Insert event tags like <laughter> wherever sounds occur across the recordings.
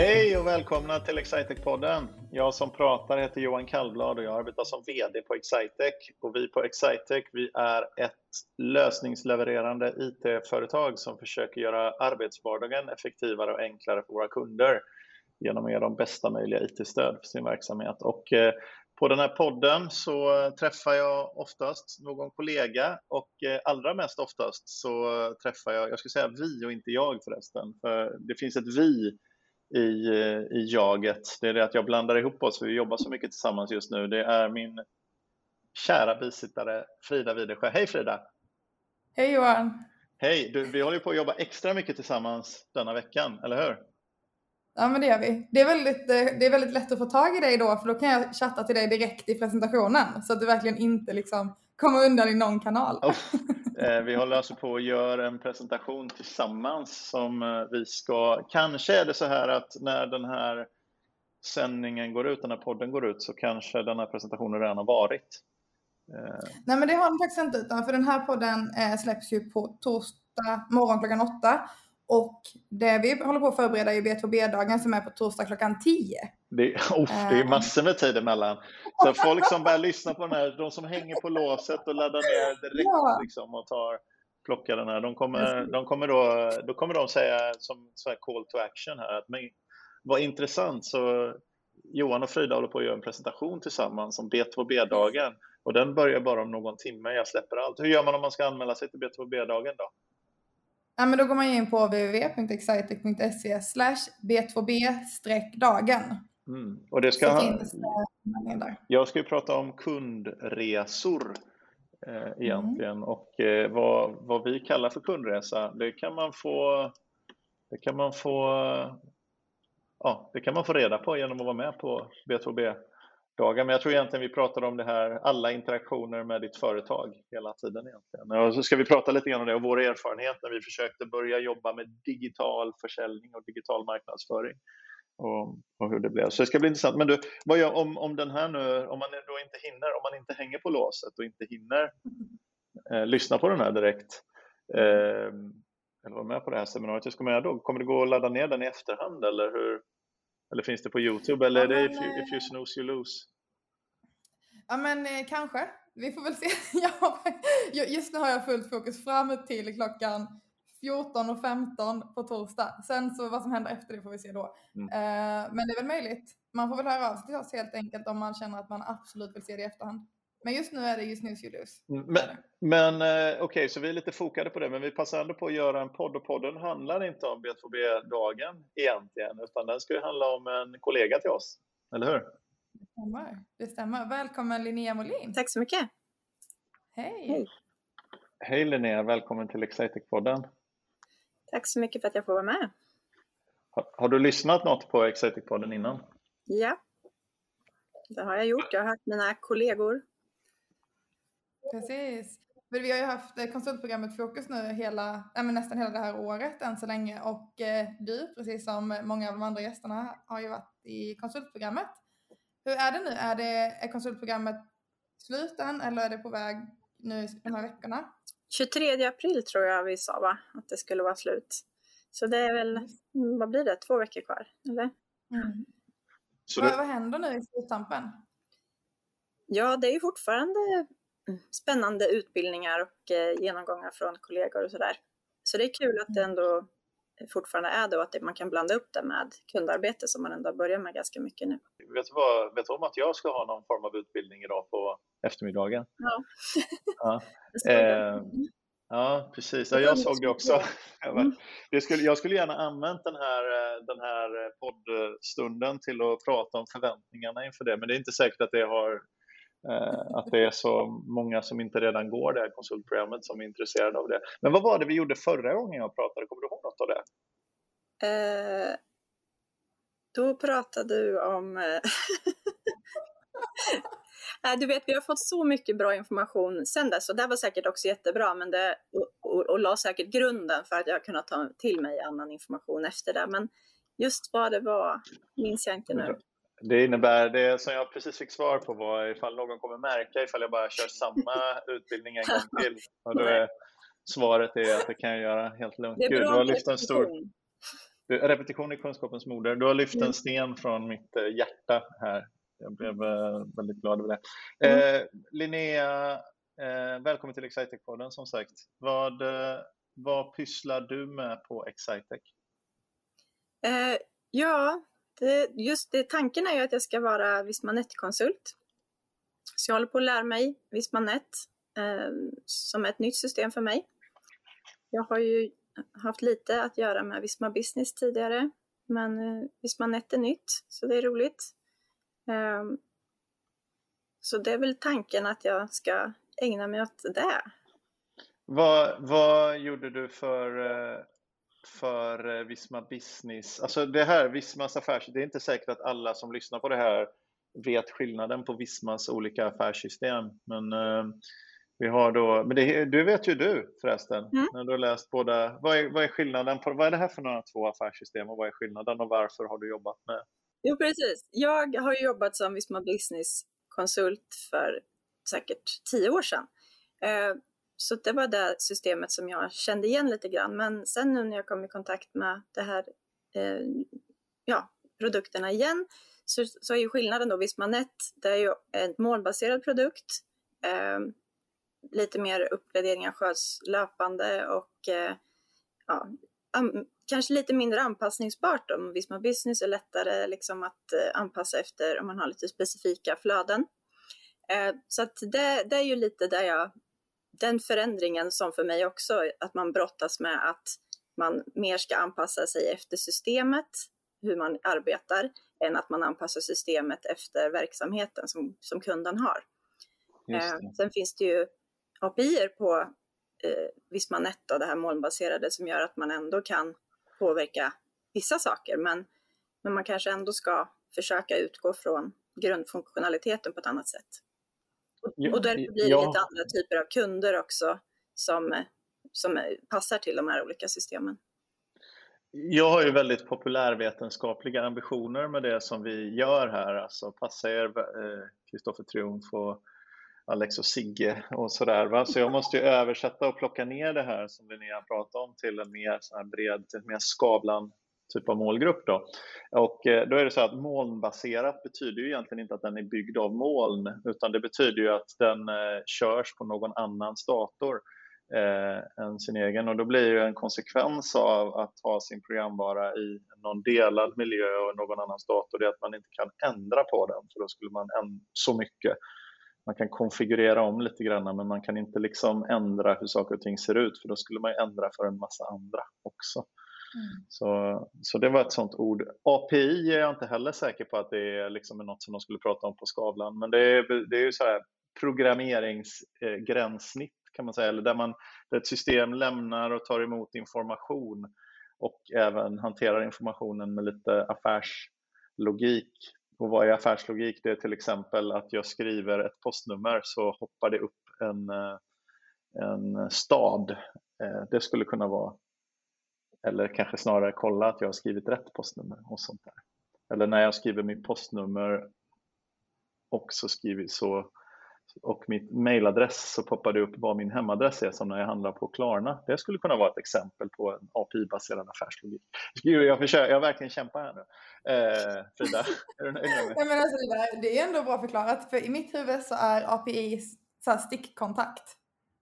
Hej och välkomna till Excitec-podden. Jag som pratar heter Johan Kallblad och jag arbetar som VD på Excitec. Och vi på Excitec vi är ett lösningslevererande IT-företag som försöker göra arbetsvardagen effektivare och enklare för våra kunder genom att ge dem bästa möjliga IT-stöd för sin verksamhet. Och eh, på den här podden så träffar jag oftast någon kollega och eh, allra mest oftast så träffar jag, jag ska säga vi och inte jag förresten, för det finns ett vi i, eh, i jaget. Det är det att jag blandar ihop oss, för vi jobbar så mycket tillsammans just nu. Det är min kära bisittare Frida Widersjö. Hej Frida! Hej Johan! Hej! Du, vi håller på att jobba extra mycket tillsammans denna veckan, eller hur? Ja men det gör vi. Det är, väldigt, eh, det är väldigt lätt att få tag i dig då för då kan jag chatta till dig direkt i presentationen så att du verkligen inte liksom kommer undan i någon kanal. Oh. Vi håller alltså på att göra en presentation tillsammans som eh, vi ska, kanske är det så här att när den här sändningen går ut, den här podden går ut så kanske den här presentationen redan har varit. Nej men det har den faktiskt inte utan för den här podden släpps ju på torsdag morgon klockan åtta och det vi håller på att förbereda är B2B-dagen som är på torsdag klockan 10. Det, oh, det är eh. massor med tid emellan. Så folk som börjar lyssna på den här, de som hänger på låset och laddar ner direkt ja. liksom, och tar, plockar den här, de kommer, de kommer då, då kommer de säga som så call to action här att men, vad intressant så Johan och Frida håller på att göra en presentation tillsammans om B2B-dagen och den börjar bara om någon timme, jag släpper allt. Hur gör man om man ska anmäla sig till B2B-dagen då? Ja, men då går man in på www.excitec.se b2b-dagen. Mm. Och det ska, där. Jag ska ju prata om kundresor eh, egentligen mm. och eh, vad, vad vi kallar för kundresa, det kan man få det kan man få ja, det kan man få reda på genom att vara med på B2B dagar. Men jag tror egentligen vi pratar om det här, alla interaktioner med ditt företag hela tiden egentligen. Och så ska vi prata lite grann om det och vår erfarenhet när vi försökte börja jobba med digital försäljning och digital marknadsföring. Och, och hur det blev. Så det ska bli intressant. Men du, vad gör, om, om den här nu, om man då inte hinner, om man inte hänger på låset och inte hinner eh, lyssna på den här direkt, eh, eller vara med på det här seminariet, hur ska man göra då? Kommer det gå att ladda ner den i efterhand eller hur, eller finns det på Youtube eller ja, är det if you, if you snooze you lose? Ja men eh, kanske. Vi får väl se. <laughs> just nu har jag fullt fokus fram till klockan 14.15 på torsdag. Sen så vad som händer efter det får vi se då. Mm. Eh, men det är väl möjligt. Man får väl höra av sig till oss helt enkelt om man känner att man absolut vill se det i efterhand. Men just nu är det just News Lose. Mm, men, men eh, okej, okay, så vi är lite fokade på det, men vi passar ändå på att göra en podd och podden handlar inte om B2B-dagen egentligen, utan den ska ju handla om en kollega till oss, eller hur? Det stämmer. Det stämmer. Välkommen Linnea Molin. Tack så mycket. Hej. Hej, Hej Linnea, välkommen till Excitec-podden. Tack så mycket för att jag får vara med. Har, har du lyssnat något på Excitec-podden innan? Ja, det har jag gjort. Jag har hört mina kollegor Precis. För vi har ju haft eh, konsultprogrammet Fokus nu hela, nästan hela det här året än så länge och eh, du, precis som många av de andra gästerna, har ju varit i konsultprogrammet. Hur är det nu? Är, det, är konsultprogrammet slut än eller är det på väg nu de här veckorna? 23 april tror jag vi sa va? Att det skulle vara slut. Så det är väl, mm, vad blir det, två veckor kvar? Eller? Mm. Så det... vad, vad händer nu i sluttampen? Ja, det är ju fortfarande spännande utbildningar och eh, genomgångar från kollegor och sådär. Så det är kul att det ändå fortfarande är då att man kan blanda upp det med kundarbete som man ändå börjar med ganska mycket nu. Vet du, vad, vet du om att jag ska ha någon form av utbildning idag på eftermiddagen? Ja. <laughs> ja. <laughs> Eh, ja, precis. Ja, jag såg det också. <laughs> Mm. Jag skulle, jag skulle gärna använt den här, eh, den här poddstunden till att prata om förväntningarna inför det, men det är inte säkert att det har att det är så många som inte redan går det här konsultprogrammet som är intresserade av det. Men vad var det vi gjorde förra gången jag pratade? Kommer du ihåg något av det? Eh, då pratade du om... Eh, <laughs> du vet, vi har fått så mycket bra information sen dess och det var säkert också jättebra men det, och, och, och la säkert grunden för att jag kunnat ta till mig annan information efter det. Men just vad det var minns jag inte nu. Det innebär, det som jag precis fick svar på var ifall någon kommer märka ifall jag bara kör samma <laughs> utbildning en gång till. Och då är, svaret är att det kan jag göra helt lugnt. Det är bra Gud, du har lyft en stor... Du, repetition är kunskapens moder. Du har lyft en mm. sten från mitt eh, hjärta här. Jag blev eh, väldigt glad över det. Mm. Eh, Linnea, eh, välkommen till Excitec-podden som sagt. Vad, eh, vad pysslar du med på Excitec? Eh, ja, det, eh, just det, tanken är ju att jag ska vara Vismanet-konsult. Så jag håller på att lära mig Vismanet eh, som är ett nytt system för mig. Jag har ju haft lite att göra med Visma Business tidigare, men eh, Vismanet är nytt, så det är roligt. Eh, så det är väl tanken att jag ska ägna mig åt det. Vad, vad gjorde du för eh, för eh, Visma Business. Alltså det här, Vismas affärs... Det är inte säkert att alla som lyssnar på det här vet skillnaden på Vismas olika affärssystem. Men uh, vi har då, men det, du vet ju du förresten, mm. när du har läst båda. Vad är, vad är skillnaden? På, vad är det här för några två affärssystem och vad är skillnaden och varför har du jobbat med? Jo, precis. Jag har jobbat som Visma Business konsult för säkert tio år sedan. Uh, så det var det systemet som jag kände igen lite grann. Men sen nu när jag kom i kontakt med det här, eh, ja, produkterna igen så, så är ju skillnaden då Vismanet, det är ju en målbaserad produkt. Eh, lite mer uppgraderingar sköts löpande och eh, ja, kanske lite mindre anpassningsbart om Visma Business är lättare liksom att eh, anpassa efter om man har lite specifika flöden. Eh, så att det, det är ju lite där jag den förändringen som för mig också, att man brottas med att man mer ska anpassa sig efter systemet, hur man arbetar, än att man anpassar systemet efter verksamheten som, som kunden har. Eh, sen finns det ju API på eh, Vismanet, det här molnbaserade, som gör att man ändå kan påverka vissa saker, men, men man kanske ändå ska försöka utgå från grundfunktionaliteten på ett annat sätt. Och därför blir det ja. lite andra typer av kunder också som, som passar till de här olika systemen. Jag har ju väldigt populärvetenskapliga ambitioner med det som vi gör här. Alltså passa er, Kristoffer eh, Triumf och Alex och Sigge och sådär. Va? Så jag måste ju översätta och plocka ner det här som Linnea pratade om till en mer så här bred, till mer Skavlan typ av målgrupp. Då. Och eh, då är det så att molnbaserat betyder ju egentligen inte att den är byggd av moln, utan det betyder ju att den eh, körs på någon annans dator eh, än sin egen. Och då blir ju en konsekvens av att ha sin programvara i någon delad miljö och någon annans dator, det är att man inte kan ändra på den, för då skulle man ändra så mycket. Man kan konfigurera om lite grann, men man kan inte liksom ändra hur saker och ting ser ut, för då skulle man ändra för en massa andra också. Mm. Så, så det var ett sånt ord. API är jag inte heller säker på att det är liksom något som de skulle prata om på Skavlan, men det är, det är ju så här programmeringsgränssnitt kan man säga, eller där, man, där ett system lämnar och tar emot information och även hanterar informationen med lite affärslogik. Och vad är affärslogik? Det är till exempel att jag skriver ett postnummer så hoppar det upp en, eh, en stad. Eh, det skulle kunna vara eller kanske snarare kolla att jag har skrivit rätt postnummer och sånt där. Eller när jag skriver mitt postnummer och så skriver så och mitt mailadress så poppar det upp vad min hemadress är som när jag handlar på Klarna. Det skulle kunna vara ett exempel på en API-baserad affärslogik. Jag, försöker, jag verkligen kämpar här nu. Eh, Frida, är du nöjd med mig? men alltså, det är ändå bra förklarat, för i mitt huvud så är API så stickkontakt.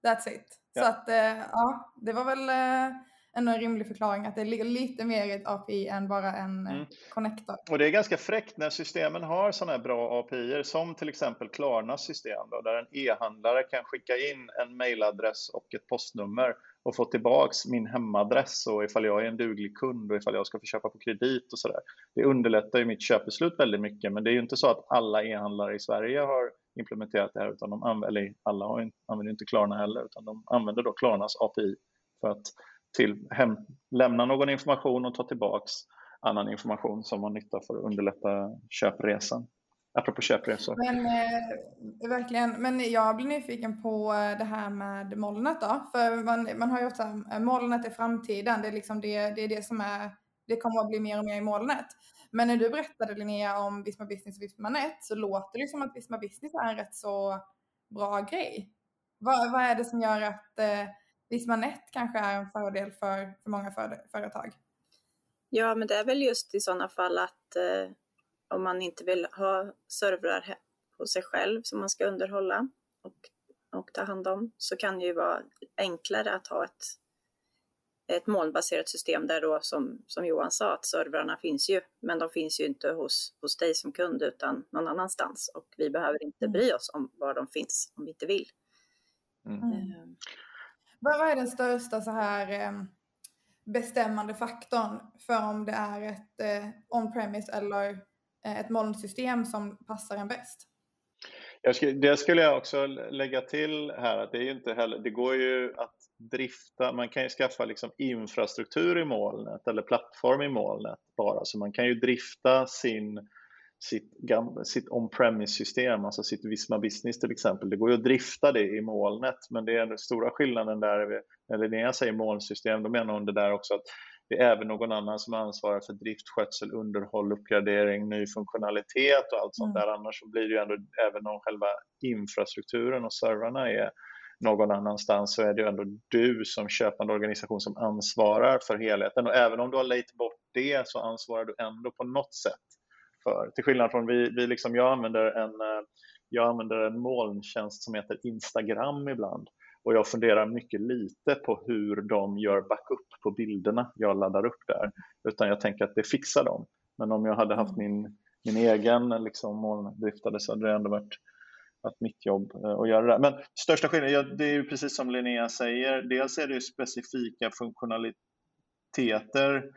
That's it. Ja. Så att, eh, ja, det var väl eh, ändå en rimlig förklaring att det ligger lite mer i ett API än bara en eh, mm. connector. Och det är ganska fräckt när systemen har sådana här bra API som till exempel Klarnas system då, där en e-handlare kan skicka in en mailadress och ett postnummer och få tillbaks min hemadress och ifall jag är en duglig kund och ifall jag ska få köpa på kredit och sådär. Det underlättar ju mitt köpbeslut väldigt mycket men det är ju inte så att alla e-handlare i Sverige har implementerat det här utan de använder, eller alla har, använder inte Klarna heller utan de använder då Klarnas API för att till hem, lämna någon information och ta tillbaks annan information som man nytta för att underlätta köpresan. Apropå köpresor. Men, eh, verkligen, men jag blir nyfiken på eh, det här med molnet då. För man, man har ju ofta, eh, molnet är framtiden, det är liksom det, det är det som är, det kommer att bli mer och mer i molnet. Men när du berättade Linnea om Visma Business och Visma Net så låter det som att Visma Business är en rätt så bra grej. Vad, vad är det som gör att eh, Visma Net kanske är en fördel för, för många för, företag? Ja, men det är väl just i sådana fall att eh, om man inte vill ha servrar hos sig själv som man ska underhålla och, och ta hand om så kan det ju vara enklare att ha ett, ett molnbaserat system där då som, som Johan sa att servrarna finns ju, men de finns ju inte hos, hos dig som kund utan någon annanstans och vi behöver inte mm. bry oss om var de finns om vi inte vill. Mm. Mm. Vad är den största så här ehm, bestämmande faktorn för om det är ett eh, on-premise eller eh, ett molnsystem som passar en bäst? Skulle, det skulle jag också lägga till här att det är inte heller, det går ju att drifta, man kan ju skaffa liksom infrastruktur i molnet eller plattform i molnet bara, så man kan ju drifta sin sitt, sitt on-premise-system, alltså sitt Visma Business till exempel. Det går ju att drifta det i molnet, men det är den stora skillnaden där, eller när jag säger molnsystem, då menar hon det där också att det är även någon annan som ansvarar för drift, skötsel, underhåll, uppgradering, ny funktionalitet och allt sånt mm. där. Annars så blir det ju ändå, även om själva infrastrukturen och servrarna är någon annanstans så är det ju ändå du som köpande organisation som ansvarar för helheten. Och även om du har lejt bort det så ansvarar du ändå på något sätt för. Till skillnad från vi, vi liksom, jag, använder en, eh, jag använder en molntjänst som heter Instagram ibland och jag funderar mycket lite på hur de gör backup på bilderna jag laddar upp där, utan jag tänker att det fixar de. Men om jag hade haft mm. min, min egen liksom, molndriftade så hade det ändå varit, varit mitt jobb eh, att göra det. Men största skillnaden, det är ju precis som Linnea säger, dels är det specifika funktionaliteter.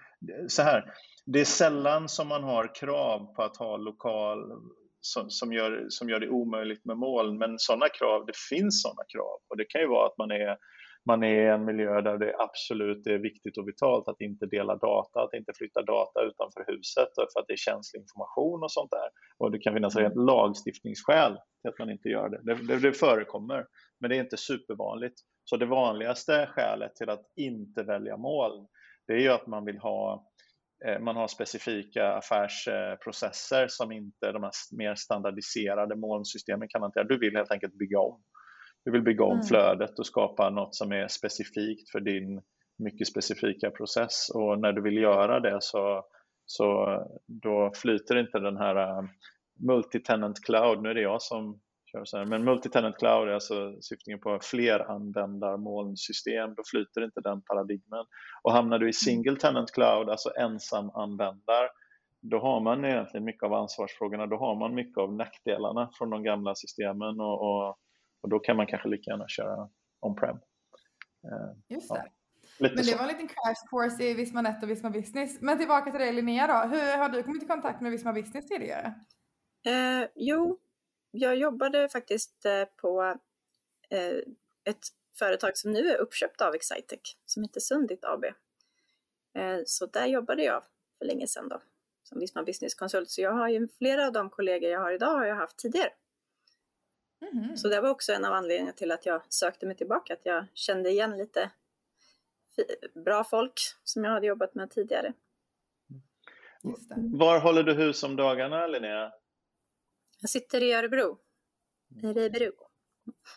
Så här, det är sällan som man har krav på att ha lokal som, som, gör, som gör det omöjligt med moln, men sådana krav, det finns sådana krav och det kan ju vara att man är man är i en miljö där det absolut är viktigt och vitalt att inte dela data, att inte flytta data utanför huset för att det är känslig information och sånt där. Och det kan finnas rent lagstiftningsskäl till att man inte gör det. Det, det. det förekommer, men det är inte supervanligt. Så det vanligaste skälet till att inte välja moln, det är ju att man vill ha man har specifika affärsprocesser som inte de här mer standardiserade molnsystemen kan hantera. Du vill helt enkelt bygga om. Du vill bygga om mm. flödet och skapa något som är specifikt för din mycket specifika process och när du vill göra det så, så då flyter inte den här uh, multi-tenant cloud, nu är det jag som kör så här. Men multi-tenant cloud är alltså syftningen på fleranvändarmolnsystem, då flyter inte den paradigmen. Och hamnar du i single tenant cloud, alltså ensam användar, då har man egentligen mycket av ansvarsfrågorna, då har man mycket av nackdelarna från de gamla systemen och, och, och då kan man kanske lika gärna köra on-prem. Eh, Just det. Ja. Lite men det så. var en liten crash course i Visma Net och Visma Business. Men tillbaka till dig Linnea då. Hur har du kommit i kontakt med Visma Business tidigare? Eh, jo, jag jobbade faktiskt eh, på eh, ett företag som nu är uppköpt av Excitec som heter Sundit AB. Eh, så där jobbade jag för länge sedan då som Visma Business Consult. Så jag har ju flera av de kollegor jag har idag har jag haft tidigare. Mm. Så det var också en av anledningarna till att jag sökte mig tillbaka, att jag kände igen lite bra folk som jag hade jobbat med tidigare. Var håller du hus om dagarna Linnea? Jag sitter i Örebro. Mm. Örebro.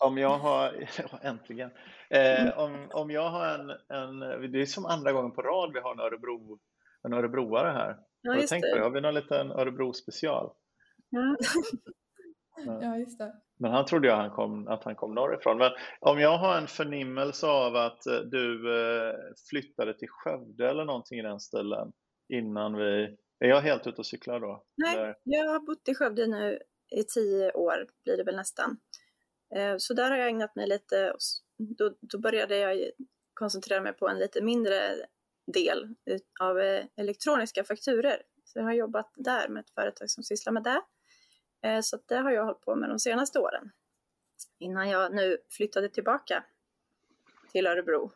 Om jag har, <laughs> äntligen, eh, om, om jag har en, en, det är som andra gången på rad vi har en, Örebro, en örebroare här. Ja, just tänkt det. På, har vi någon liten Örebro special? Ja. ja, just det. Men han trodde jag han kom, att han kom norrifrån. Men om jag har en förnimmelse av att eh, du eh, flyttade till Skövde eller någonting i den stilen innan vi... Är jag helt ute och cyklar då? Nej, eller? jag har bott i Skövde nu i tio år blir det väl nästan. Eh, så där har jag ägnat mig lite, då, då började jag koncentrera mig på en lite mindre del av eh, elektroniska fakturer. Så jag har jobbat där med ett företag som sysslar med det. Eh, så det har jag hållit på med de senaste åren. Innan jag nu flyttade tillbaka till Örebro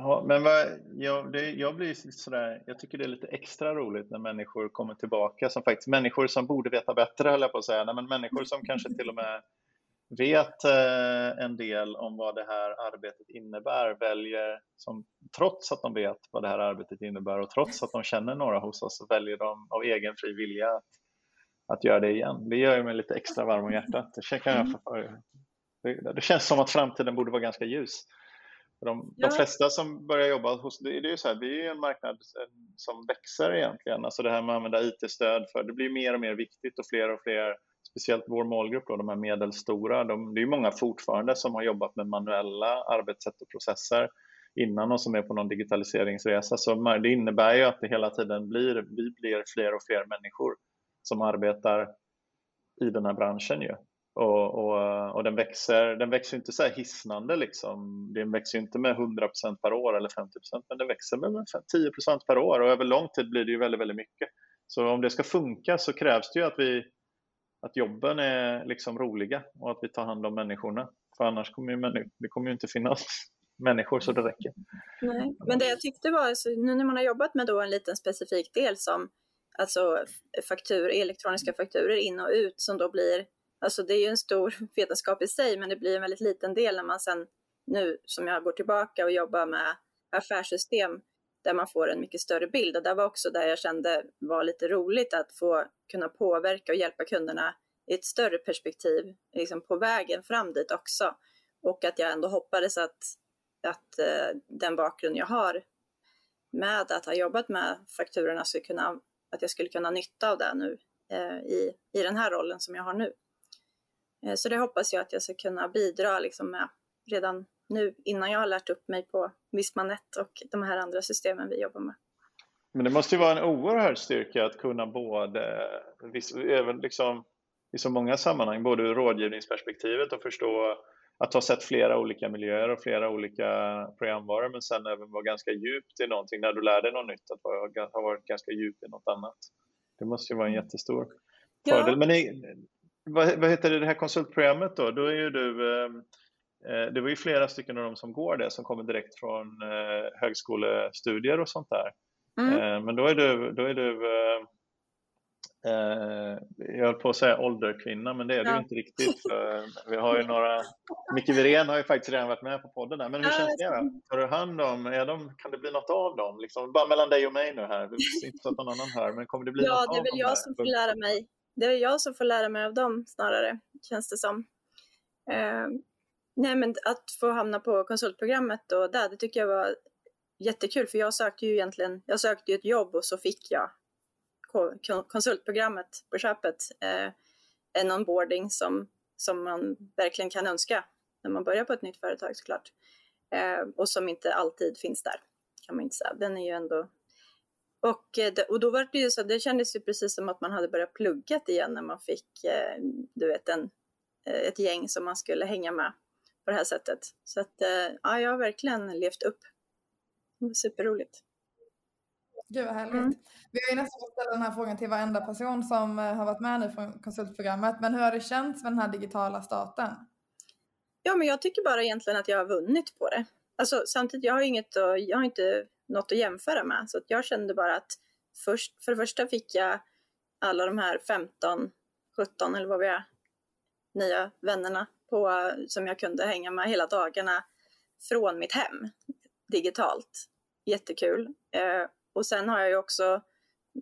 Ja, men vad, jag, det, jag blir sådär, jag tycker det är lite extra roligt när människor kommer tillbaka som faktiskt, människor som borde veta bättre höll jag på att säga, Nej, men människor som kanske till och med vet eh, en del om vad det här arbetet innebär väljer, som, trots att de vet vad det här arbetet innebär och trots att de känner några hos oss, så väljer de av egen fri vilja att, att göra det igen. Det gör mig lite extra varm om hjärtat. Det, kan jag, det, det känns som att framtiden borde vara ganska ljus de, ja. de flesta som börjar jobba hos, det, det är ju så här, vi är en marknad som växer egentligen. Alltså det här med att använda IT-stöd för, det blir mer och mer viktigt och fler och fler, speciellt vår målgrupp då, de här medelstora, de, det är många fortfarande som har jobbat med manuella arbetssätt och processer innan och som är på någon digitaliseringsresa. Så det innebär ju att det hela tiden blir, vi blir fler och fler människor som arbetar i den här branschen ju. Och, och, och, den, växer, den växer inte så här hisnande liksom. Den växer inte med 100% per år eller 50% men den växer med 10% per år och över lång tid blir det ju väldigt, väldigt mycket. Så om det ska funka så krävs det ju att, vi, att jobben är liksom roliga och att vi tar hand om människorna. För annars kommer ju, det kommer ju inte finnas <laughs> människor så det räcker. Nej, men det jag tyckte var, alltså, nu när man har jobbat med då en liten specifik del som alltså faktur, elektroniska fakturer in och ut som då blir, alltså det är ju en stor <laughs> vetenskap i sig, men det blir en väldigt liten del när man sen nu som jag går tillbaka och jobbar med affärssystem där man får en mycket större bild och det var också där jag kände var lite roligt att få kunna påverka och hjälpa kunderna i ett större perspektiv liksom på vägen fram dit också. Och att jag ändå hoppades att att eh, den bakgrund jag har med att ha jobbat med fakturorna skulle kunna, att jag skulle kunna ha nytta av det nu eh, i, i den här rollen som jag har nu. Eh, så det hoppas jag att jag ska kunna bidra liksom med redan nu innan jag har lärt upp mig på Vismanet och de här andra systemen vi jobbar med. Men det måste ju vara en oerhörd styrka att kunna både, även liksom, i så många sammanhang, både ur rådgivningsperspektivet och förstå att ha sett flera olika miljöer och flera olika programvaror men sen även vara ganska djupt i någonting när du lär dig något nytt, att ha varit ganska djup i något annat. Det måste ju vara en mm. jättestor fördel. Ja. Men i, vad, vad heter det, det här konsultprogrammet då? Då är ju du, ehm, eh, det var ju flera stycken av dem som går det som kommer direkt från eh, högskolestudier och sånt där. Mm. Eh, men då är du, då är du eh, Eh, jag höll på att säga ålderkvinna, men det är ja. det inte riktigt. vi har ju några, Micke Wirén har ju faktiskt redan varit med på podden där. Men hur känns det? Då? Tar du hand om, är de, kan det bli något av dem? Liksom, bara mellan dig och mig nu här, inte så att någon annan hör, men kommer det bli ja, något det är väl jag som får lära mig. Det är jag som får lära mig av dem snarare, känns det som. Eh, nej, men att få hamna på konsultprogrammet och där, det tycker jag var jättekul, för jag sökte ju egentligen, jag sökte ju ett jobb och så fick jag konsultprogrammet på köpet eh, en onboarding som, som man verkligen kan önska när man börjar på ett nytt företag såklart. Eh, och som inte alltid finns där, kan man inte säga. Den är ju ändå... Och, eh, och då var det ju så, det kändes ju precis som att man hade börjat plugga igen när man fick, eh, du vet, en, eh, ett gäng som man skulle hänga med på det här sättet. Så att, ja, jag har verkligen levt upp. Superroligt. Gud vad härligt. Mm. Vi har ju nästan fått ställa den här frågan till varenda person som har varit med nu från konsultprogrammet. Men hur har det känts med den här digitala starten? Ja, men jag tycker bara egentligen att jag har vunnit på det. Alltså, samtidigt, jag har, inget jag har inte något att jämföra med. Så att jag kände bara att först, för det första fick jag alla de här 15, 17 eller vad vi är, nya vännerna på, som jag kunde hänga med hela dagarna från mitt hem digitalt. Jättekul. Eh, och sen har jag ju också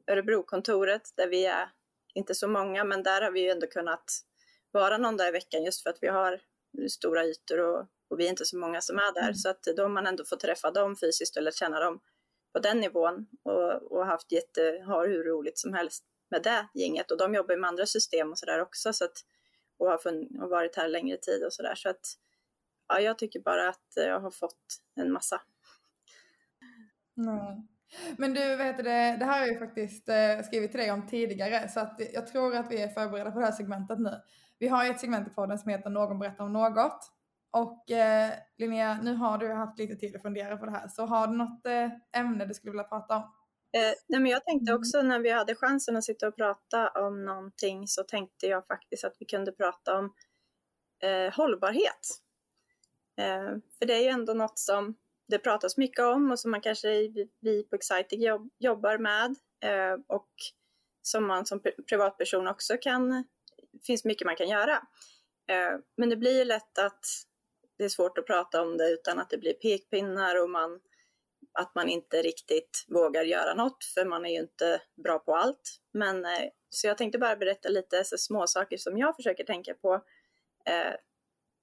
Örebrokontoret där vi är inte så många, men där har vi ju ändå kunnat vara någon dag i veckan just för att vi har stora ytor och, och vi är inte så många som är där. Mm. Så att då har man ändå fått träffa dem fysiskt och lärt känna dem på den nivån och, och haft jätte, har hur roligt som helst med det gänget. Och de jobbar med andra system och sådär också så att, och har fun- och varit här längre tid och sådär. Så att ja, jag tycker bara att jag har fått en massa. Mm. Men du, vad heter det, det här har jag faktiskt eh, skrivit till dig om tidigare så att jag tror att vi är förberedda på det här segmentet nu. Vi har ett segment i podden som heter Någon berättar om något. Och eh, Linnea, nu har du haft lite tid att fundera på det här, så har du något eh, ämne du skulle vilja prata om? Eh, nej men jag tänkte mm. också när vi hade chansen att sitta och prata om någonting så tänkte jag faktiskt att vi kunde prata om eh, hållbarhet. Eh, för det är ju ändå något som det pratas mycket om och som man kanske vi på Exciting jobb, jobbar med eh, och som man som privatperson också kan, finns mycket man kan göra. Eh, men det blir lätt att det är svårt att prata om det utan att det blir pekpinnar och man, att man inte riktigt vågar göra något för man är ju inte bra på allt. Men, eh, så jag tänkte bara berätta lite så små saker som jag försöker tänka på eh,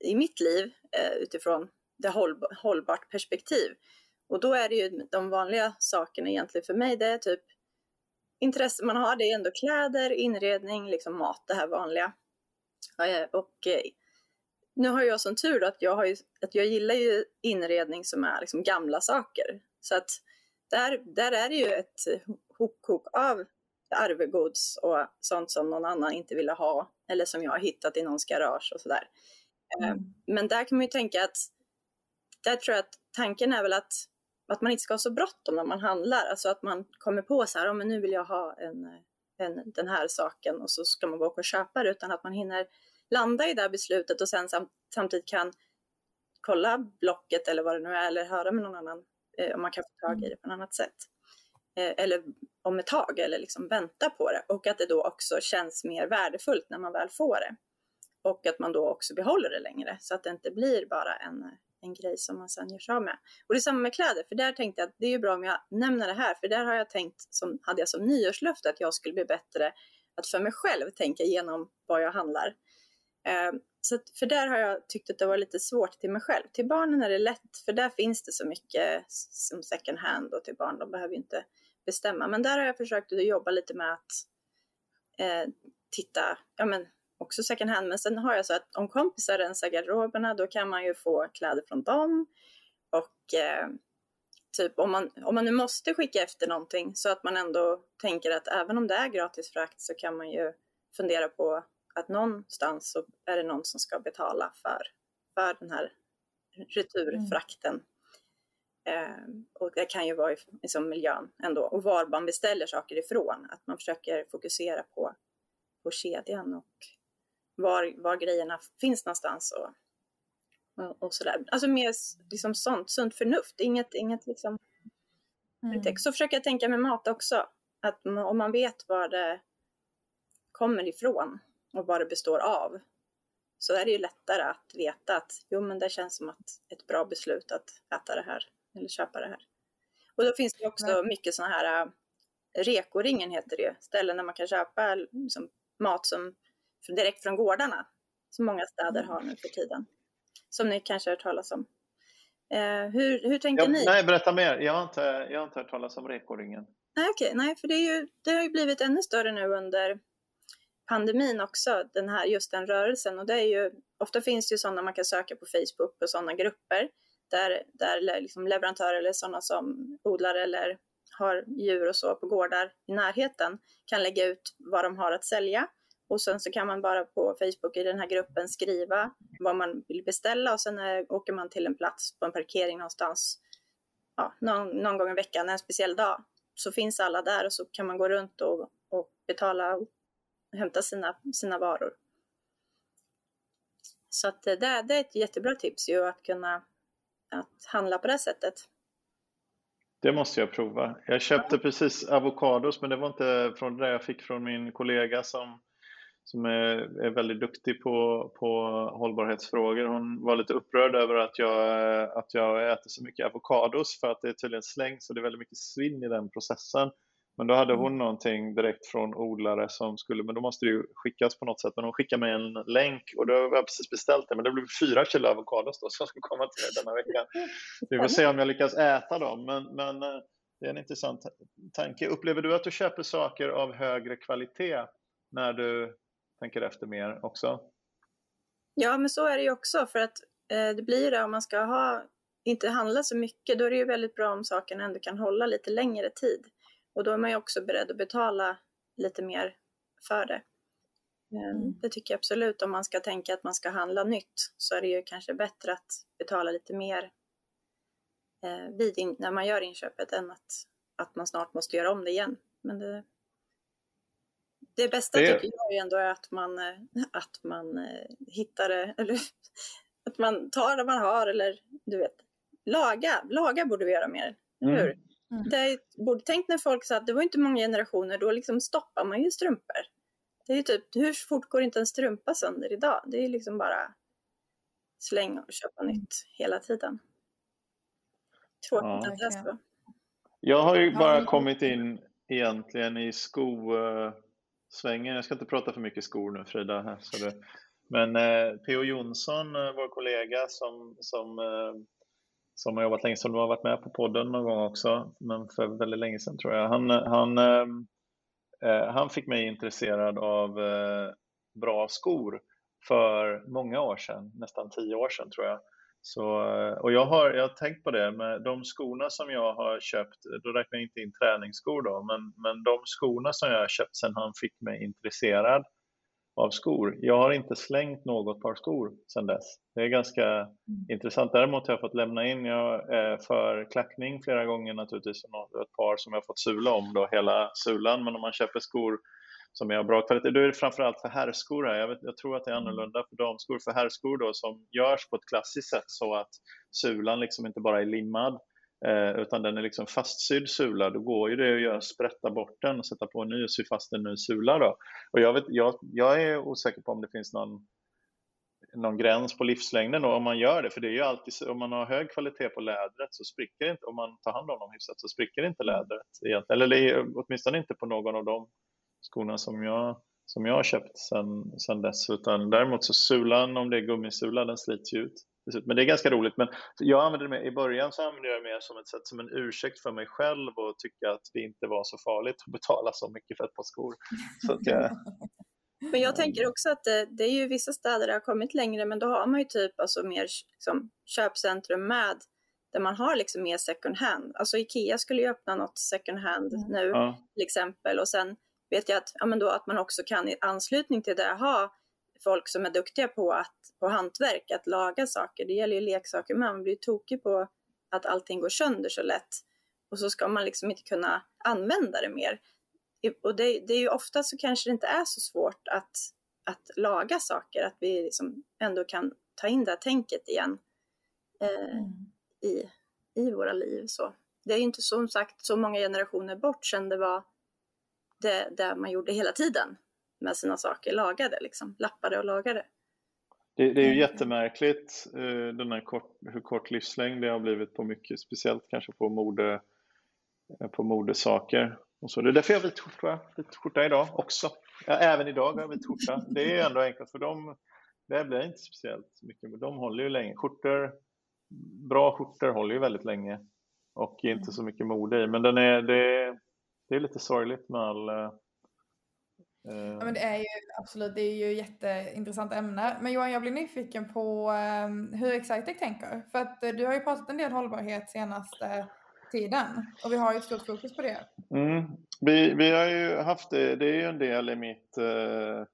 i mitt liv eh, utifrån det håll, hållbart perspektiv. Och då är det ju de vanliga sakerna egentligen för mig, det är typ intresse man har, det är ändå kläder, inredning, liksom mat, det här vanliga. Eh, och eh, nu har jag sån tur att jag, har ju, att jag gillar ju inredning som är liksom gamla saker. Så att där, där är det ju ett hopkok av arvegods och sånt som någon annan inte ville ha eller som jag har hittat i någons garage och sådär. Eh, mm. Men där kan man ju tänka att, där tror jag att tanken är väl att, att man inte ska ha så bråttom när man handlar, alltså att man kommer på så här, oh, men nu vill jag ha en, en, den här saken och så ska man bara åka och köpa det, utan att man hinner landa i det beslutet och sen sam samtidigt kan kolla blocket eller vad det nu är, eller höra med någon annan eh, om man kan få tag i mm. det på något annat sätt. Eh, eller om ett tag, eller liksom vänta på det. Och att det då också känns mer värdefullt när man väl får det. Och att man då också behåller det längre, så att det inte blir bara en, en grej som man sen gör sig av med. Och det är samma med kläder, för där tänkte jag att det är ju bra om jag nämner det här, för där har jag tänkt, som, hade jag som nyårslöfte att jag skulle bli bättre att för mig själv tänka igenom vad jag handlar. Eh, så att, för där har jag tyckt att det var lite svårt till mig själv. Till barnen är det lätt, för där finns det så mycket som second hand och till barn, de behöver inte bestämma. Men där har jag försökt att jobba lite med att eh, titta, ja men också second hand, men sen har jag så att om kompisar rensar garderoberna, då kan man ju få kläder från dem. Och eh, typ om man, om man nu måste skicka efter någonting så att man ändå tänker att även om det är gratis frakt så kan man ju fundera på att någonstans så är det någon som ska betala för, för den här returfrakten. Mm. Eh, och det kan ju vara i liksom, miljön ändå. Och var man beställer saker ifrån. Att man försöker fokusera på, på kedjan och var, var grejerna finns någonstans. Och, och, och sådär. Alltså mer liksom sånt, sunt förnuft. Inget, inget liksom... Mm. Så försöker jag tänka med mat också. Att om man vet var det kommer ifrån och vad det består av så är det ju lättare att veta att jo, men det känns som att ett bra beslut att äta det här eller köpa det här. Och då finns det också Nej. mycket sådana här äh, Rekoringen heter det ställen där man kan köpa liksom, mat som direkt från gårdarna som många städer har nu för tiden. Som ni kanske har hört talas om. Eh, hur, hur tänker ja, ni? Nej, berätta mer. Jag har inte, jag har inte hört talas om Rekoringen. Nej, okej. Okay. Nej, för det, är ju, det har ju blivit ännu större nu under pandemin också, den här, just den rörelsen. Och det är ju, ofta finns det ju sådana man kan söka på Facebook och sådana grupper där, där liksom leverantörer eller sådana som odlar eller har djur och så på gårdar i närheten kan lägga ut vad de har att sälja. Och sen så kan man bara på Facebook i den här gruppen skriva vad man vill beställa och sen är, åker man till en plats på en parkering någonstans ja, någon, någon gång i veckan, en speciell dag. Så finns alla där och så kan man gå runt och, och betala hämta sina, sina varor. Så att eh, det, det är ett jättebra tips ju att kunna att handla på det sättet. Det måste jag prova. Jag köpte precis avokados men det var inte från det jag fick från min kollega som, som är, är väldigt duktig på, på hållbarhetsfrågor. Hon var lite upprörd över att jag, att jag äter så mycket avokados för att det är tydligen slängs och det är väldigt mycket svinn i den processen. Men då hade hon mm. någonting direkt från odlare som skulle, men då måste det ju skickas på något sätt. Men hon skickade mig en länk och då har jag precis beställt det. Men det blev fyra kilo avokados då som ska komma till mig denna vecka. Vi får se om jag lyckas äta dem. Men, men eh, det är en intressant tanke. Upplever du att du köper saker av högre kvalitet när du tänker efter mer också? Ja, men så är det ju också för att eh, det blir det om man ska ha, inte handla så mycket, då är det ju väldigt bra om sakerna ändå kan hålla lite längre tid. Och då är man ju också beredd att betala lite mer för det. Ehm, mm. Det tycker jag absolut. Om man ska tänka att man ska handla nytt så är det ju kanske bättre att betala lite mer eh, vid in, när man gör inköpet än att, att man snart måste göra om det igen. Men det, det bästa det... tycker jag ändå är att man, eh, att man eh, hittar det, <laughs> eller att man tar det man har eller du vet, laga, laga borde vi göra mer, mm. hur? Mm. Det borde tänkt när folk sa att det var inte många generationer, då liksom stoppar man ju strumpor. Det är ju typ, hur fort går inte en strumpa sönder idag? Det är liksom bara slänga och köpa mm. nytt hela tiden. Tråkigt ja. att det är så. Jag har ju bara ja. kommit in egentligen i skosvängen. Jag ska inte prata för mycket skor nu Frida. Här, så det, Men eh, P.O. Jonsson, eh, vår kollega som, som, eh, som har jobbat länge, som har varit med på podden någon gång också, men för väldigt länge sedan tror jag. Han, han, ehm, eh, han fick mig intresserad av eh, bra skor för många år sedan, nästan tio år sedan tror jag. Så, eh, och jag har, jag har tänkt på det, med de skorna som jag har köpt, då räknar jag inte in träningsskor då, men, men de skorna som jag har köpt sedan han fick mig intresserad av skor. Jag har inte slängt något par skor sedan dess. Det är ganska mm. intressant. Däremot har jag fått lämna in jag, för klackning flera gånger naturligtvis, ett par som jag har fått sula om då, hela sulan, men om man köper skor som är av bra kvalitet. Då är det framförallt för herrskor här. Jag, vet, jag, tror att det är mm. annorlunda för damskor. För herrskor då som görs på ett klassiskt sätt så att sulan liksom inte bara är limmad eh, utan den är liksom fastsydd sula. Då går ju det att göra, sprätta bort den och sätta på en ny och sy fast en ny sula. Då. Och jag, vet, jag, jag är osäker på om det finns någon någon gräns på livslängden om man gör det, för det är ju alltid om man har hög kvalitet på lädret så spricker inte, om man tar hand om dem hyfsat så spricker inte lädret egentligen, eller åtminstone inte på någon av de skorna som jag, som jag har köpt sen dess. Utan däremot så sulan, om det är gummisula, den slits ju ut. Men det är ganska roligt. Men jag använde det med, I början så använde jag det mer som ett sätt, som en ursäkt för mig själv och tycka att det inte var så farligt att betala så mycket för ett par skor. Så att jag, <laughs> men jag tänker också att det, det, är ju vissa städer där det har kommit längre, men då har man ju typ alltså mer liksom, köpcentrum med där man har liksom mer second hand. Alltså Ikea skulle ju öppna något second hand mm. nu ja. till exempel och sen vet jag att, ja, men då, att man också kan i anslutning till det ha folk som är duktiga på, att, på hantverk, att laga saker. Det gäller ju leksaker med. Man blir tokig på att allting går sönder så lätt och så ska man liksom inte kunna använda det mer. Och det, det är ju ofta så kanske det inte är så svårt att, att laga saker, att vi liksom ändå kan ta in det här tänket igen eh, mm. i, i våra liv. Så. Det är ju inte som sagt så många generationer bort sedan det var det, det man gjorde hela tiden med sina saker, lagade liksom, lappade och lagade. Det, det är ju mm. jättemärkligt eh, den här kort, hur kort livslängd det har blivit på mycket, speciellt kanske på mode, eh, på modesaker. Och så. Det är därför jag har vit skjorta, vit skjorta idag också. Ja, även idag har jag vit skjorta. Det är ändå enkelt för dem. Det blir inte speciellt mycket, men de håller ju länge. Skjortor, bra skjortor håller ju väldigt länge och inte så mycket mode i. Men den är, det, det är lite sorgligt med all... Eh, ja, men det är ju absolut, det är ju jätteintressant ämne. Men Johan, jag blir nyfiken på um, hur Excitec tänker. För att uh, du har ju pratat en del hållbarhet senaste tiden och vi har ju ett stort fokus på det. Mm. Vi, vi har ju haft det, det är ju en del i mitt uh,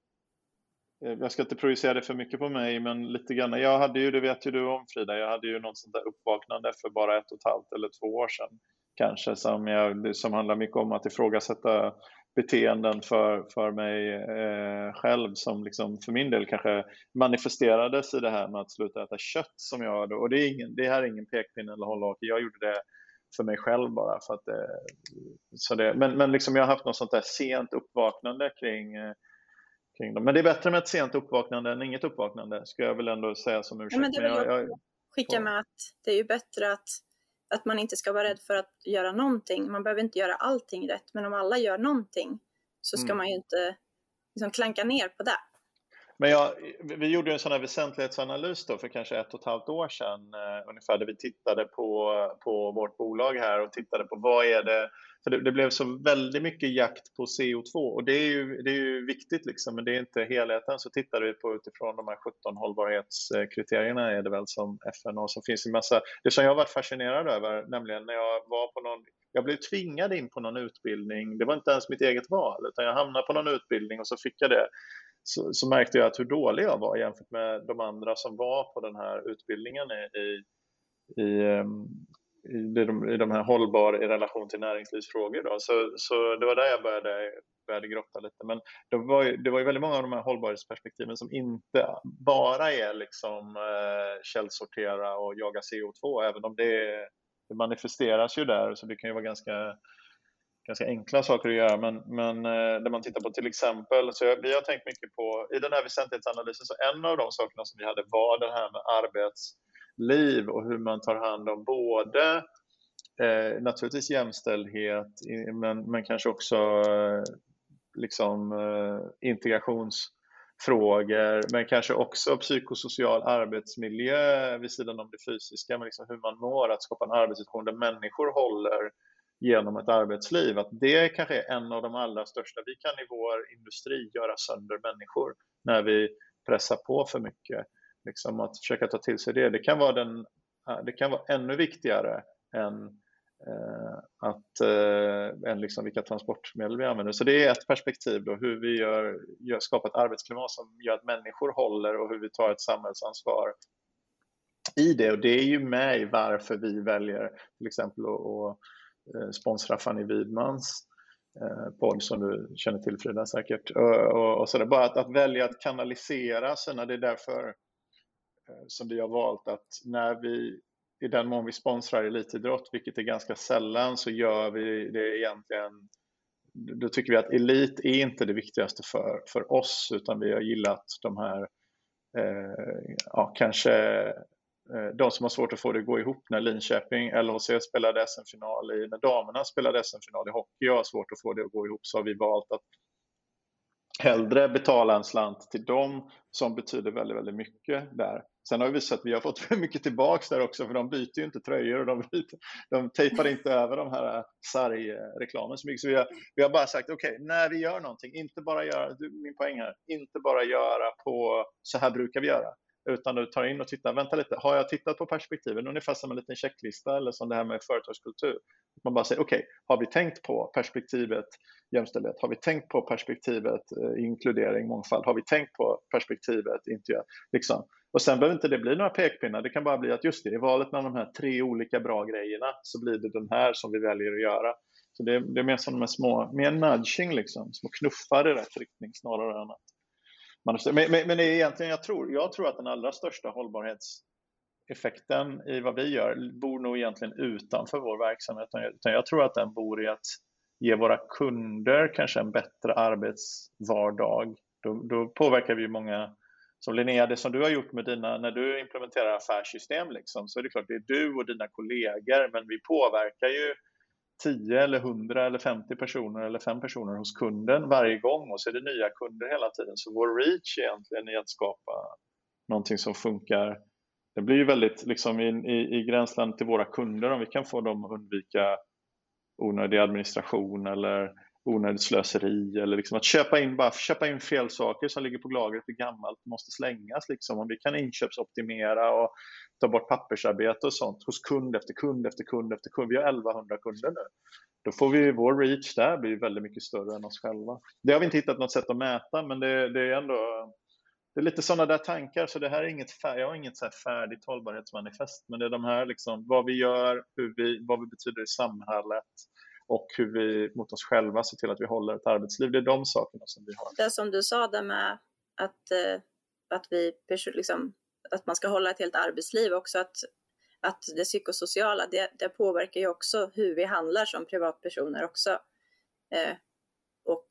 jag ska inte projicera det för mycket på mig, men lite grann. Jag hade ju, det vet ju du om Frida, jag hade ju något sånt där uppvaknande för bara ett och ett halvt eller två år sedan kanske som, jag, som handlar mycket om att ifrågasätta beteenden för, för mig eh, själv som liksom för min del kanske manifesterades i det här med att sluta äta kött som jag och det, är ingen, det här är ingen pekpinne eller hållhake, jag gjorde det för mig själv bara. För att det, så det, men men liksom jag har haft något sånt där sent uppvaknande kring, eh, kring dem. Men det är bättre med ett sent uppvaknande än inget uppvaknande, ska jag väl ändå säga som ursäkt. Ja, men det vill jag, jag skicka med att det är ju bättre att att man inte ska vara rädd för att göra någonting. Man behöver inte göra allting rätt, men om alla gör någonting så ska mm. man ju inte liksom klanka ner på det. Men jag, vi gjorde en sån här väsentlighetsanalys då för kanske ett och ett halvt år sedan eh, ungefär där vi tittade på, på vårt bolag här och tittade på vad är det, för det, det, blev så väldigt mycket jakt på CO2 och det är ju, det är ju viktigt liksom men det är inte helheten. Så tittade vi på utifrån de här 17 hållbarhetskriterierna är det väl som FN och som finns det en massa, det som jag varit fascinerad över nämligen när jag var på någon jag blev tvingad in på någon utbildning, det var inte ens mitt eget val, utan jag hamnade på någon utbildning och så fick jag det så, så, märkte jag att hur dålig jag var jämfört med de andra som var på den här utbildningen i, i, i, ehm, i, de, i de här hållbar i relation till näringslivsfrågor. Då. Så, så det var där jag började, började grotta lite. Men det var, ju, det var ju väldigt många av de här hållbarhetsperspektiven som inte bara är liksom eh, källsortera och jaga CO2, även om det, det manifesteras ju där, så det kan ju vara ganska ganska enkla saker att göra, men, men eh, när man tittar på till exempel, så vi har tänkt mycket på, i den här väsentlighetsanalysen, så en av de sakerna som vi hade var det här med arbetsliv och hur man tar hand om både eh, naturligtvis jämställdhet, men, men kanske också eh, liksom, eh, integrations frågor, men kanske också psykosocial arbetsmiljö vid sidan om det fysiska, men liksom hur man mår, att skapa en arbetssituation där människor håller genom ett arbetsliv, att det kanske är en av de allra största. Vi kan i vår industri göra sönder människor när vi pressar på för mycket. Liksom att försöka ta till sig det, det kan vara, den, det kan vara ännu viktigare än Eh, att, eh, än liksom vilka transportmedel vi använder. Så det är ett perspektiv då, hur vi gör, gör, skapar ett arbetsklimat som gör att människor håller och hur vi tar ett samhällsansvar i det. Och det är ju med i varför vi väljer till exempel att, att eh, sponsra Fanny Widmans eh, podd som du känner till Frida säkert. Och, och så där. Bara att, att välja att kanalisera sina, det är därför som vi har valt att när vi i den mån vi sponsrar elitidrott, vilket är ganska sällan, så gör vi det egentligen då tycker vi att elit är inte det viktigaste för, för oss utan vi har gillat de här eh, ja, kanske eh, de som har svårt att få det att gå ihop när Linköping, LHC spelade SM-final i, när damerna spelade SM-final i hockey och har svårt att få det att gå ihop så har vi valt att hellre betala en slant till dem som betyder väldigt, väldigt mycket där Sen har vi visat att vi har fått <laughs> mycket tillbaks där också för de byter ju inte tröjor och de, byter, de tejpar inte över de här eh, sargreklamen så mycket. Så vi har, vi har bara sagt okej, okay, när vi gör någonting, inte bara göra, min poäng här, inte bara göra på så här brukar vi göra. Utan du tar in och tittar, vänta lite, har jag tittat på perspektiven? Ungefär som en liten checklista eller som det här med företagskultur. Man bara säger, okej, okay, har vi tänkt på perspektivet jämställdhet? Har vi tänkt på perspektivet eh, inkludering, mångfald? Har vi tänkt på perspektivet intervju? Liksom. Och sen behöver inte det bli några pekpinnar, det kan bara bli att just det, i valet mellan de här tre olika bra grejerna så blir det den här som vi väljer att göra. Så det, det är mer som de här små, mer nudging liksom, små knuffar i rätt riktning snarare än att man, men, men, men egentligen, jag tror, jag tror att den allra största hållbarhetseffekten i vad vi gör bor nog egentligen utanför vår verksamhet. Utan jag tror att den bor i att ge våra kunder kanske en bättre arbetsvardag. Då, då påverkar vi många som Linnea, det som du har gjort med dina, när du implementerar affärssystem liksom, så är det klart det är du och dina kollegor, men vi påverkar ju 10 eller 100 eller 50 personer eller 5 personer hos kunden varje gång och så är det nya kunder hela tiden. Så vår reach egentligen är att skapa någonting som funkar. Det blir ju väldigt liksom i, i, i gränsland till våra kunder om vi kan få dem att undvika onödig administration eller onödigt slöseri eller liksom att köpa in, bara köpa in fel saker som ligger på lagret är gammalt måste slängas. Liksom. Om vi kan inköpsoptimera och ta bort pappersarbete och sånt hos kund efter kund efter kund efter kund. Vi har 1100 kunder nu. Då får vi vår reach där blir väldigt mycket större än oss själva. Det har vi inte hittat något sätt att mäta men det, det är ändå det är lite sådana där tankar, så det här är inget, jag har inget så färdigt hållbarhetsmanifest, men det är de här liksom, vad vi gör, hur vi, vad vi betyder i samhället, och hur vi mot oss själva ser till att vi håller ett arbetsliv. Det är de sakerna som vi har. Det som du sa där med att, eh, att, vi, liksom, att man ska hålla ett helt arbetsliv också, att, att det psykosociala, det, det påverkar ju också hur vi handlar som privatpersoner också. Eh, och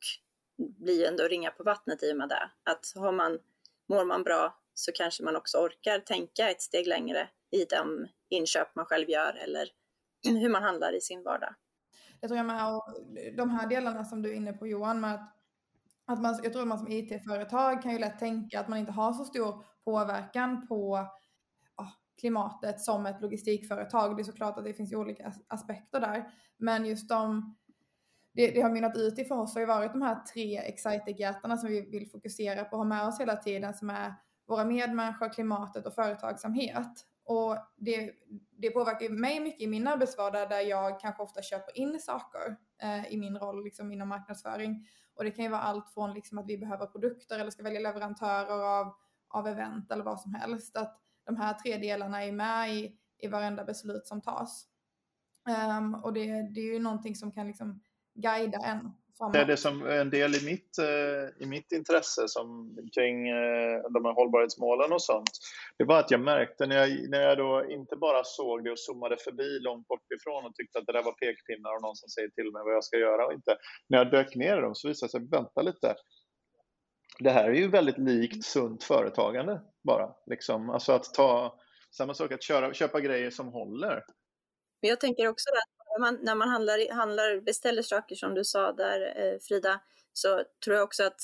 blir ändå ringa på vattnet i och med det. Att har man, mår man bra så kanske man också orkar tänka ett steg längre i de inköp man själv gör eller <clears throat> hur man handlar i sin vardag. Jag tror jag med, och de här delarna som du är inne på Johan, med att, att man, jag tror att man som IT-företag kan ju lätt tänka att man inte har så stor påverkan på oh, klimatet som ett logistikföretag. Det är såklart att det finns olika aspekter där, men just de det, det har mynnat ut i för oss har ju varit de här tre excitec-hjärtarna som vi vill fokusera på och ha med oss hela tiden som är våra medmänniskor, klimatet och företagsamhet. Och det, det påverkar mig mycket i min arbetsvardag där jag kanske ofta köper in saker eh, i min roll liksom inom marknadsföring. Och det kan ju vara allt från liksom att vi behöver produkter eller ska välja leverantörer av, av event eller vad som helst. Att de här tre delarna är med i, i varenda beslut som tas. Um, och det, det är ju någonting som kan liksom guida en det är det som en del i mitt, eh, i mitt intresse som, kring eh, de här hållbarhetsmålen och sånt. Det var att jag märkte när jag, när jag då inte bara såg det och zoomade förbi långt bort ifrån och tyckte att det där var pekpinnar och någon som säger till mig vad jag ska göra och inte. När jag dök ner i dem så visade det sig, vänta lite, det här är ju väldigt likt sunt företagande bara. Liksom. Alltså att ta, samma sak att köra, köpa grejer som håller. Men jag tänker också att man, när man handlar, handlar, beställer saker som du sa där eh, Frida, så tror jag också att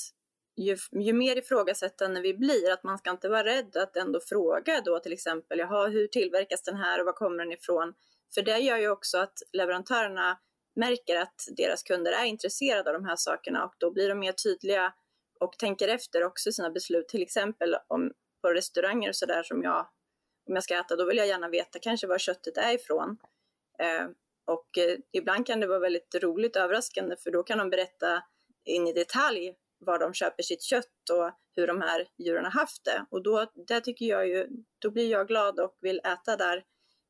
ju, ju mer ifrågasättande vi blir, att man ska inte vara rädd att ändå fråga då till exempel, jaha, hur tillverkas den här och var kommer den ifrån? För det gör ju också att leverantörerna märker att deras kunder är intresserade av de här sakerna och då blir de mer tydliga och tänker efter också sina beslut. Till exempel om på restauranger och sådär som jag, om jag ska äta, då vill jag gärna veta kanske var köttet är ifrån. Eh, och eh, ibland kan det vara väldigt roligt överraskande för då kan de berätta in i detalj var de köper sitt kött och hur de här djuren har haft det. Och då, där tycker jag ju, då blir jag glad och vill äta där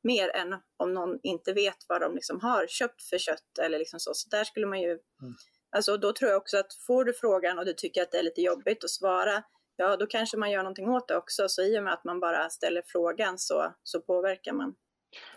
mer än om någon inte vet vad de liksom har köpt för kött eller liksom så. Så där skulle man ju, mm. alltså då tror jag också att får du frågan och du tycker att det är lite jobbigt att svara, ja då kanske man gör någonting åt det också. Så i och med att man bara ställer frågan så, så påverkar man.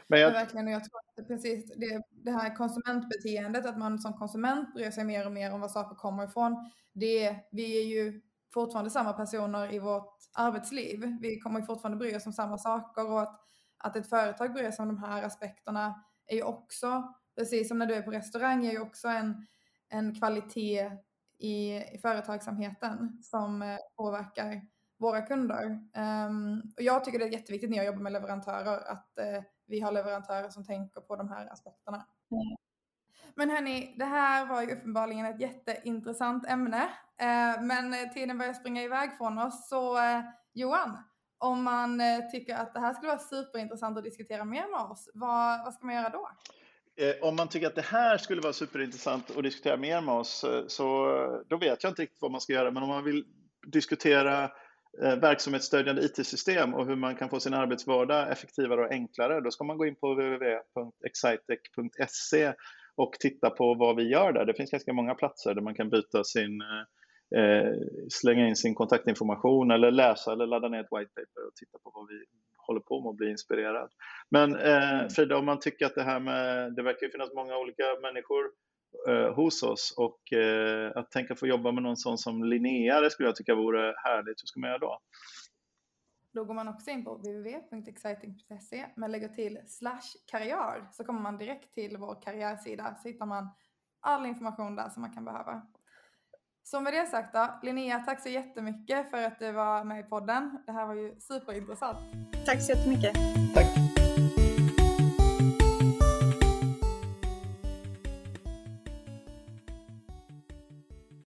Men jag... verkligen, jag tror att precis det, det här konsumentbeteendet, att man som konsument bryr sig mer och mer om var saker kommer ifrån. Det, vi är ju fortfarande samma personer i vårt arbetsliv. Vi kommer fortfarande bry oss om samma saker och att, att ett företag bryr sig om de här aspekterna är ju också, precis som när du är på restaurang, är ju också en, en kvalitet i, i företagsamheten som eh, påverkar våra kunder. Um, och jag tycker det är jätteviktigt när jag jobbar med leverantörer att uh, vi har leverantörer som tänker på de här aspekterna. Mm. Men hörni, det här var ju uppenbarligen ett jätteintressant ämne. Uh, men tiden börjar springa iväg från oss. Så uh, Johan, om man tycker att det här skulle vara superintressant att diskutera mer med oss, vad, vad ska man göra då? Om man tycker att det här skulle vara superintressant att diskutera mer med oss, så då vet jag inte riktigt vad man ska göra. Men om man vill diskutera Eh, verksamhetsstödjande IT-system och hur man kan få sin arbetsvardag effektivare och enklare, då ska man gå in på www.excitec.se och titta på vad vi gör där. Det finns ganska många platser där man kan byta sin, eh, slänga in sin kontaktinformation eller läsa eller ladda ner ett white paper och titta på vad vi håller på med och bli inspirerad. Men eh, Frida, om man tycker att det här med, det verkar ju finnas många olika människor eh, hos oss och eh, att tänka få jobba med någon sån som Linnea, det skulle jag tycka vore härligt. Hur ska man göra då? Då går man också in på www.exciting.se men lägger till slash karriär så kommer man direkt till vår karriärsida så hittar man all information där som man kan behöva. Så med det sagt då, Linnea, tack så jättemycket för att du var med i podden. Det här var ju superintressant. Tack så jättemycket. Tack.